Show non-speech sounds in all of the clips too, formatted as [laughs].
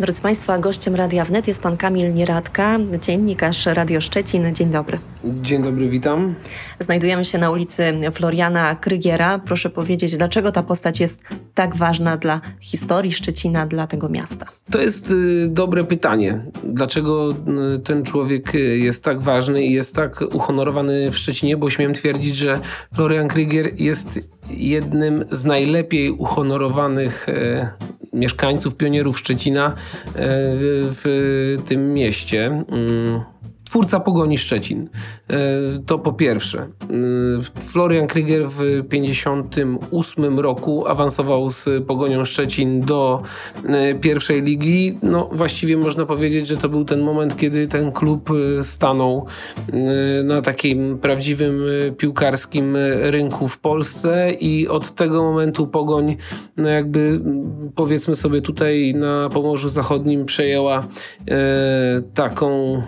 Drodzy Państwo, gościem Radia Wnet jest pan Kamil Nieradka, dziennikarz Radio Szczecin. Dzień dobry. Dzień dobry, witam. Znajdujemy się na ulicy Floriana Krygiera. Proszę powiedzieć, dlaczego ta postać jest tak ważna dla historii Szczecina, dla tego miasta? To jest y, dobre pytanie. Dlaczego y, ten człowiek y, jest tak ważny i jest tak uhonorowany w Szczecinie? Bo śmiem twierdzić, że Florian Krygier jest jednym z najlepiej uhonorowanych mieszkańców, pionierów Szczecina w tym mieście. Mm twórca Pogoni Szczecin. E, to po pierwsze. E, Florian Krygier w 1958 roku awansował z Pogonią Szczecin do e, pierwszej ligi. No właściwie można powiedzieć, że to był ten moment, kiedy ten klub stanął na takim prawdziwym piłkarskim rynku w Polsce i od tego momentu Pogoń no jakby powiedzmy sobie tutaj na Pomorzu Zachodnim przejęła taką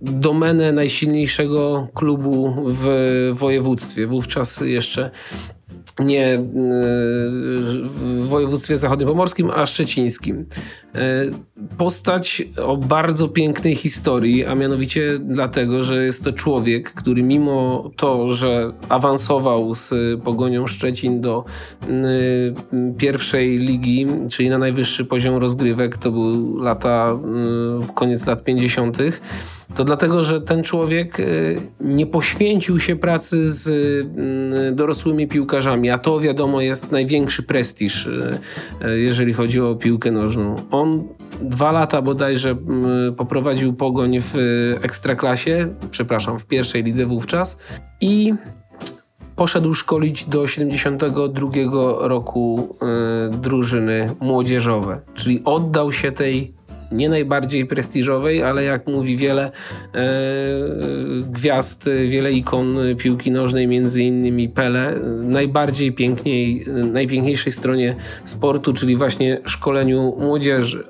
domenę najsilniejszego klubu w województwie. Wówczas jeszcze nie e, w województwie zachodniopomorskim, a szczecińskim. E, postać o bardzo pięknej historii, a mianowicie dlatego, że jest to człowiek, który mimo to, że awansował z Pogonią Szczecin do pierwszej ligi, czyli na najwyższy poziom rozgrywek, to był lata, koniec lat 50., to dlatego, że ten człowiek y, nie poświęcił się pracy z y, dorosłymi piłkarzami, a to wiadomo jest największy prestiż, y, jeżeli chodzi o piłkę nożną. On dwa lata bodajże poprowadził pogoń w ekstraklasie, przepraszam, w pierwszej lidze wówczas i poszedł szkolić do 72 roku drużyny młodzieżowe, czyli oddał się tej nie najbardziej prestiżowej, ale jak mówi wiele e, gwiazd, wiele ikon piłki nożnej, między innymi Pele, najbardziej piękniej, najpiękniejszej stronie sportu, czyli właśnie szkoleniu młodzieży.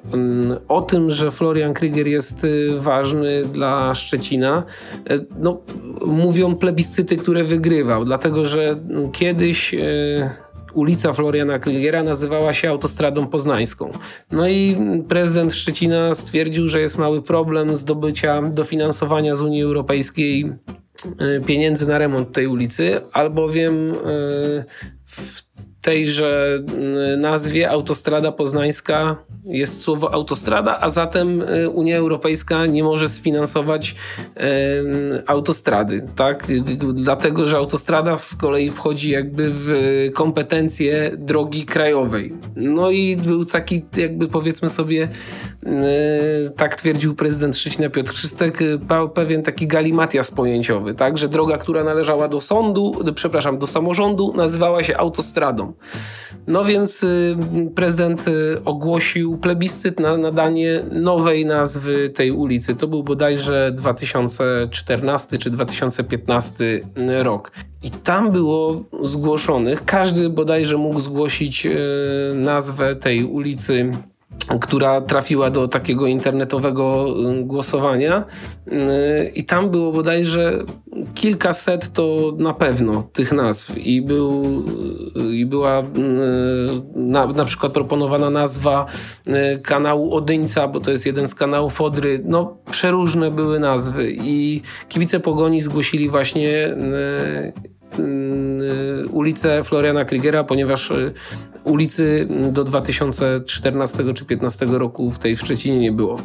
O tym, że Florian Krygier jest ważny dla Szczecina, e, no, mówią plebiscyty, które wygrywał, dlatego że kiedyś e, ulica Floriana Krygiera nazywała się autostradą poznańską. No i prezydent Szczecina stwierdził, że jest mały problem zdobycia dofinansowania z Unii Europejskiej e, pieniędzy na remont tej ulicy, albowiem e, w tejże nazwie autostrada poznańska jest słowo autostrada, a zatem y, Unia Europejska nie może sfinansować autostrady, tak? Dlatego, że autostrada z kolei wchodzi jakby w kompetencje drogi krajowej. No i był taki jakby powiedzmy sobie, y, tak twierdził prezydent Szczecina Piotr Krzystek, y, pewien taki galimatias pojęciowy, tak? Że droga, która należała do sądu, przepraszam, do samorządu nazywała się autostradą. No więc prezydent ogłosił plebiscyt na nadanie nowej nazwy tej ulicy. To był bodajże 2014 czy 2015 rok. I tam było zgłoszonych, każdy bodajże mógł zgłosić e, nazwę tej ulicy która trafiła do takiego internetowego y, głosowania. Y, i tam było bodajże kilkaset to na pewno tych nazw. I, był, i była na, na przykład proponowana nazwa kanału Odyńca, bo to jest jeden z kanałów Odry, no przeróżne były nazwy. I kibice Pogoni zgłosili właśnie ulicę Floriana Krigera, ponieważ ulicy do 2014 czy 2015 roku w tej w Szczecinie nie było.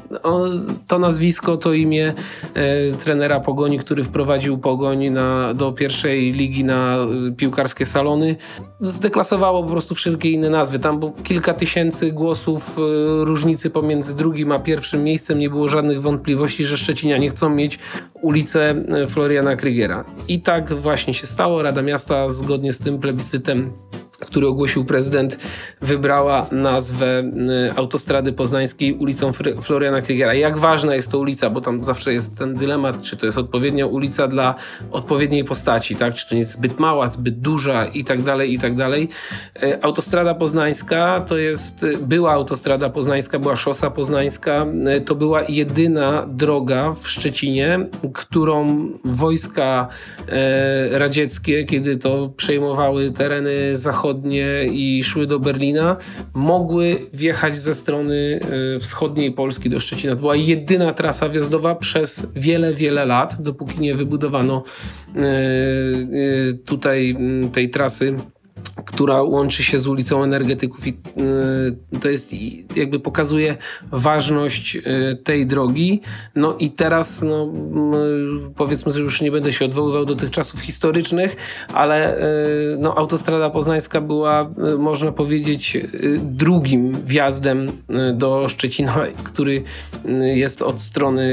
to nazwisko, to imię e, trenera Pogoni, który wprowadził Pogoń na, do pierwszej ligi na piłkarskie salony, zdeklasowało po prostu wszelkie inne nazwy. Tam było kilka tysięcy głosów różnicy pomiędzy drugim a pierwszym miejscem. Nie było żadnych wątpliwości, że Szczecinianie chcą mieć ulicę Floriana Krygera. I tak właśnie się stało. Rada Miasta zgodnie z tym plebiscytem który ogłosił prezydent, wybrała nazwę y, autostrady poznańskiej ulicą Floriana Krygera. Jak ważna jest to ulica, bo tam zawsze jest ten dylemat, czy to jest odpowiednia ulica dla odpowiedniej postaci, tak? czy to jest zbyt mała, zbyt duża i tak dalej, i tak dalej. Y, autostrada poznańska to jest, y, była autostrada poznańska, była szosa poznańska, to była jedyna droga w Szczecinie, którą wojska radzieckie, kiedy to przejmowały tereny zachodnie, zachodnie i szły do Berlina, mogły wjechać ze strony e, wschodniej Polski do Szczecina. To była jedyna trasa wjazdowa przez wiele, wiele lat, dopóki nie wybudowano e, e, tutaj tej trasy która łączy się z ulicą energetyków i y, to jest jakby pokazuje ważność y, tej drogi. No i teraz no, powiedzmy, że już nie będę się odwoływał do tych czasów historycznych, ale y, no, autostrada poznańska była można powiedzieć drugim wjazdem do Szczecina, który jest od strony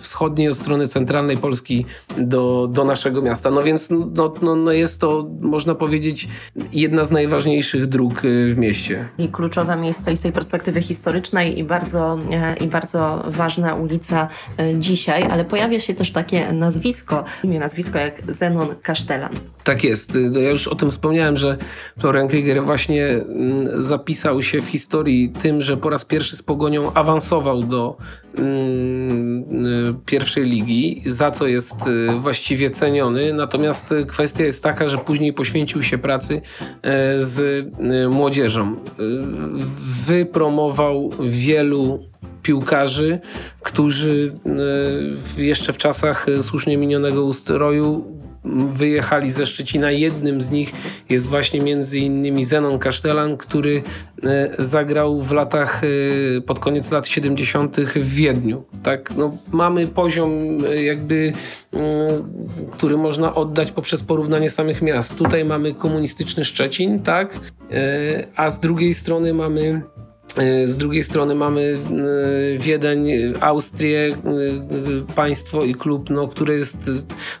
wschodniej, od strony centralnej Polski do, do naszego miasta. No więc no, no, no jest to można powiedzieć jedna z najważniejszych dróg y, w mieście. I kluczowe miejsce i z tej perspektywy historycznej i bardzo, e, i bardzo ważna ulica e, dzisiaj, ale pojawia się też takie nazwisko, imię, nazwisko jak Zenon Kasztelan. Tak jest. No ja już o tym wspomniałem, że Florian Krieger właśnie mm, zapisał się w historii tym, że po raz pierwszy z Pogonią awansował do mm, y, pierwszej ligi, za co jest y, właściwie ceniony. Natomiast kwestia jest taka, że później poświęcił się pracy e, z e, młodzieżą. E, wypromował wielu piłkarzy, którzy jeszcze w czasach słusznie minionego ustroju wyjechali ze Szczecina. Jednym z nich jest właśnie między innymi Zenon Kasztelan, który zagrał w latach, pod koniec lat 70. w Wiedniu. Tak, no, mamy poziom jakby który można oddać poprzez porównanie samych miast. Tutaj mamy komunistyczny Szczecin, tak? E, a z drugiej strony mamy E, z drugiej strony mamy e, Wiedeń, Austrię, e, państwo i klub, no, które jest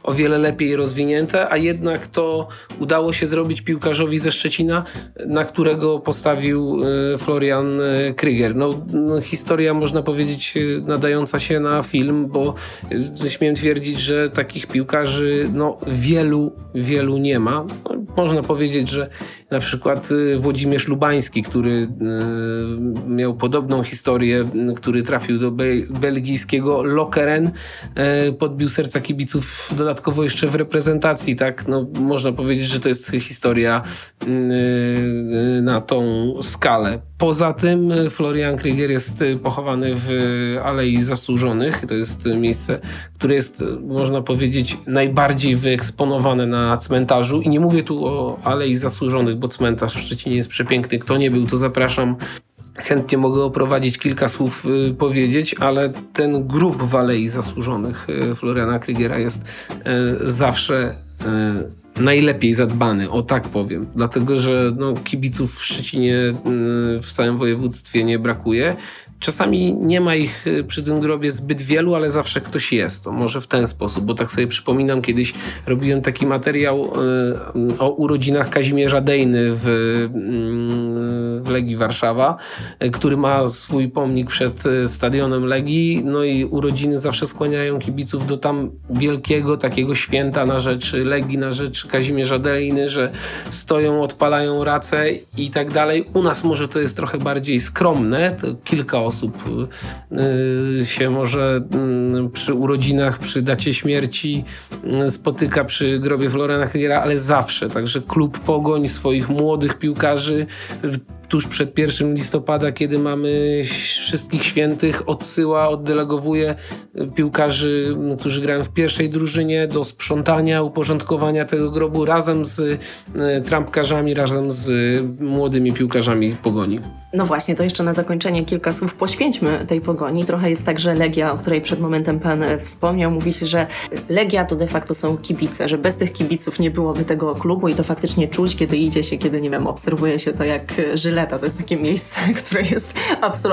o wiele lepiej rozwinięte, a jednak to udało się zrobić piłkarzowi ze Szczecina, na którego postawił Florian Kryger. No, no, historia można powiedzieć nadająca się na film, bo śmiem twierdzić, że takich piłkarzy no, wielu, wielu nie ma. Można powiedzieć, że na przykład Włodzimierz Lubański, który miał podobną historię, który trafił do belgijskiego Lokeren, podbił serca kibiców dodatkowo jeszcze w reprezentacji, tak? No, można powiedzieć, że to jest historia na tą skalę. Poza tym Florian Krieger jest pochowany w Alei Zasłużonych. To jest miejsce, które jest, można powiedzieć, najbardziej wyeksponowane na cmentarzu. I nie mówię tu o Alei Zasłużonych, bo cmentarz w Szczecinie jest przepiękny. Kto nie był, to zapraszam chętnie mogę oprowadzić kilka słów y, powiedzieć, ale ten grób w Alei Zasłużonych y, Floriana Krygiera jest y, zawsze najlepiej zadbany, o tak powiem. Dlatego, że no, kibiców w Szczecinie w całym województwie nie brakuje. Czasami nie ma ich y, przy tym grobie zbyt wielu, ale zawsze ktoś jest. To może w ten sposób, bo tak sobie przypominam, kiedyś robiłem taki materiał y, o urodzinach Kazimierza Dejny w, mm, w Legii Warszawa, y, który ma swój pomnik przed stadionem Legii. No i urodziny zawsze skłaniają kibiców do tam wielkiego takiego święta na rzecz Legii, na rzecz Kazimierza Dejny, że stoją, odpalają racę i tak dalej. U nas może to jest trochę bardziej skromne, to kilka osób y, się może mm, przy urodzinach, przy dacie śmierci mm, spotyka przy grobie Floriana Hegera, ale zawsze. Także klub Pogoń swoich młodych piłkarzy tuż przed 1 listopada, kiedy mamy wszystkich świętych, odsyła, oddelegowuje piłkarzy, którzy grają w pierwszej drużynie do sprzątania, uporządkowania tego grobu razem z e, trampkarzami, razem z młodymi piłkarzami Pogoni. No właśnie, to jeszcze na zakończenie kilka słów poświęćmy tej Pogoni. Trochę jest tak, że Legia, o której przed momentem Pan wspomniał, mówi się, że Legia to de facto są kibice, że bez tych kibiców nie byłoby tego klubu i to faktycznie czuć, kiedy idzie się, kiedy, nie wiem, obserwuje się to, jak Żyle Żyleta. To jest takie miejsce, [laughs] które jest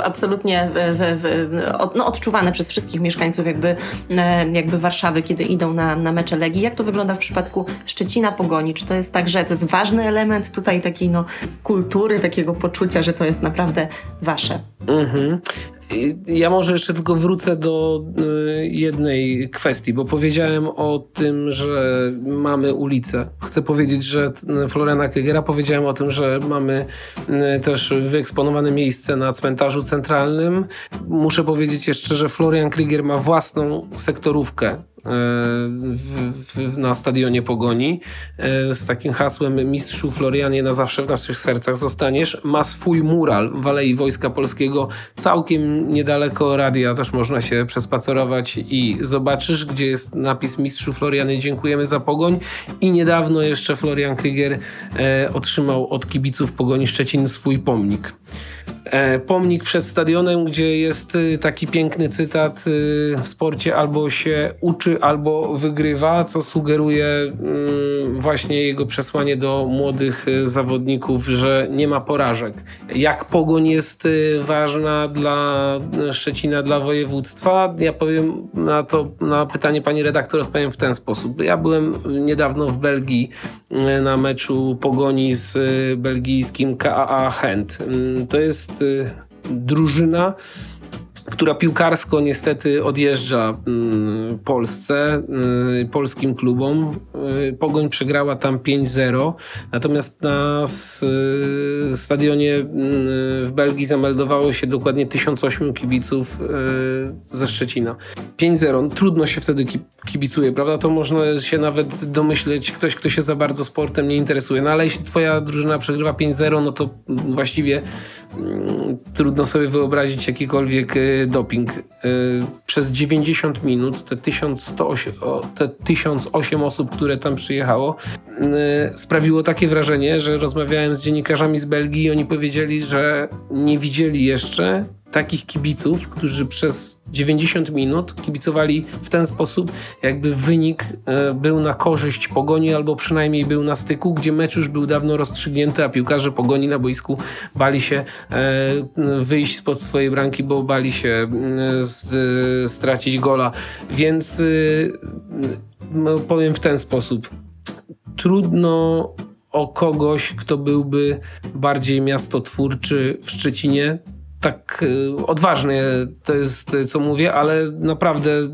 absolutnie w, w, od, no, odczuwane przez wszystkich mieszkańców jakby, e, jakby Warszawy, kiedy idą na, na mecze Legii. Jak to wygląda w przypadku Szczecina Pogoni? Czy to jest tak, że to jest ważny element tutaj takiej no, kultury, takiego poczucia, że to jest naprawdę wasze? Mhm. Ja może jeszcze tylko wrócę do y, jednej kwestii, bo powiedziałem o tym, że mamy ulicę. Chcę powiedzieć, że Floriana Krygera powiedziałem o tym, że mamy y, też wyeksponowane miejsce na cmentarzu centralnym. Muszę powiedzieć jeszcze, że Florian Krygier ma własną sektorówkę w, w, na stadionie Pogoni e, z takim hasłem Mistrzu Florianie na zawsze w naszych sercach zostaniesz. Ma swój mural w Alei Wojska Polskiego całkiem niedaleko radia. Też można się przespacerować i zobaczysz, gdzie jest napis Mistrzu Florianie dziękujemy za Pogoń. I niedawno jeszcze Florian Krygier e, otrzymał od kibiców Pogoni Szczecin swój pomnik. E, pomnik przed stadionem, gdzie jest y, taki piękny cytat y, w sporcie albo się uczy, albo wygrywa, co sugeruje mm, właśnie jego przesłanie do młodych y, zawodników, że nie ma porażek. Jak pogoń jest ważna dla Szczecina, dla województwa? Ja powiem na to, na pytanie pani redaktor odpowiem w ten sposób. Ja byłem niedawno w Belgii na meczu pogoni z belgijskim KAA Chent. Mm, to jest Y, drużyna, która piłkarsko niestety odjeżdża mm, Polsce, y, polskim klubom. Y, Pogoń przegrała tam 5-0, natomiast na stadionie mm, w Belgii zameldowało się dokładnie 1008 kibiców ze Szczecina. 5-0, trudno się wtedy kibicuje, prawda? To można się nawet domyśleć, ktoś, kto się za bardzo sportem nie interesuje. No ale jeśli twoja drużyna przegrywa 5-0, no to właściwie mm, trudno sobie wyobrazić jakikolwiek y, doping. Y, przez 90 minut te 1108, te 1008 osób, które tam przyjechało, y, sprawiło takie wrażenie, że rozmawiałem z dziennikarzami z Belgii i oni powiedzieli, że nie widzieli jeszcze takich kibiców, którzy przez 90 minut kibicowali w ten sposób, jakby wynik e, był na korzyść pogoni, albo przynajmniej był na styku, gdzie mecz już był dawno rozstrzygnięty, a piłkarze pogoni na boisku bali się e, wyjść spod swojej bramki, bo bali się stracić gola. Więc no, powiem w ten sposób. Trudno o kogoś, kto byłby bardziej miastotwórczy w Szczecinie, tak y, odważnie to jest, co mówię, ale naprawdę y,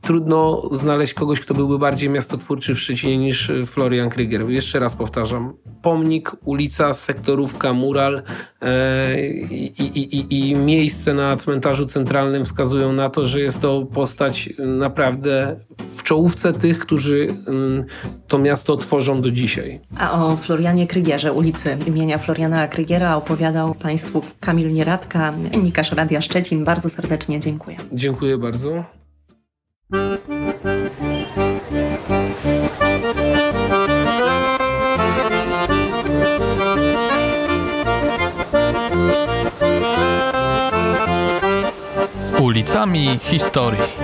trudno znaleźć kogoś, kto byłby bardziej miastotwórczy w Szczecinie niż Florian Krygier. Jeszcze raz powtarzam. Pomnik, ulica, sektorówka, mural e, i, i, i miejsce na cmentarzu centralnym wskazują na to, że jest to postać naprawdę w czołówce tych, którzy mm, to miasto tworzą do dzisiaj. A o Florianie Krygierze, ulicy imienia Floriana Krygiera opowiadał Państwu Kamil Nieradka, dziennikarz Radia Szczecin. Bardzo serdecznie dziękuję. Dziękuję bardzo. Ulicami Historii.